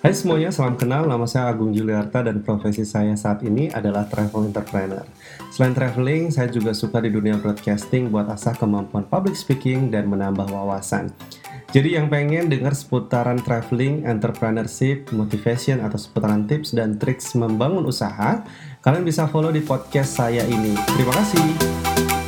Hai semuanya, salam kenal. Nama saya Agung Juliarta dan profesi saya saat ini adalah travel entrepreneur. Selain traveling, saya juga suka di dunia broadcasting buat asah kemampuan public speaking dan menambah wawasan. Jadi yang pengen dengar seputaran traveling, entrepreneurship, motivation atau seputaran tips dan triks membangun usaha, kalian bisa follow di podcast saya ini. Terima kasih.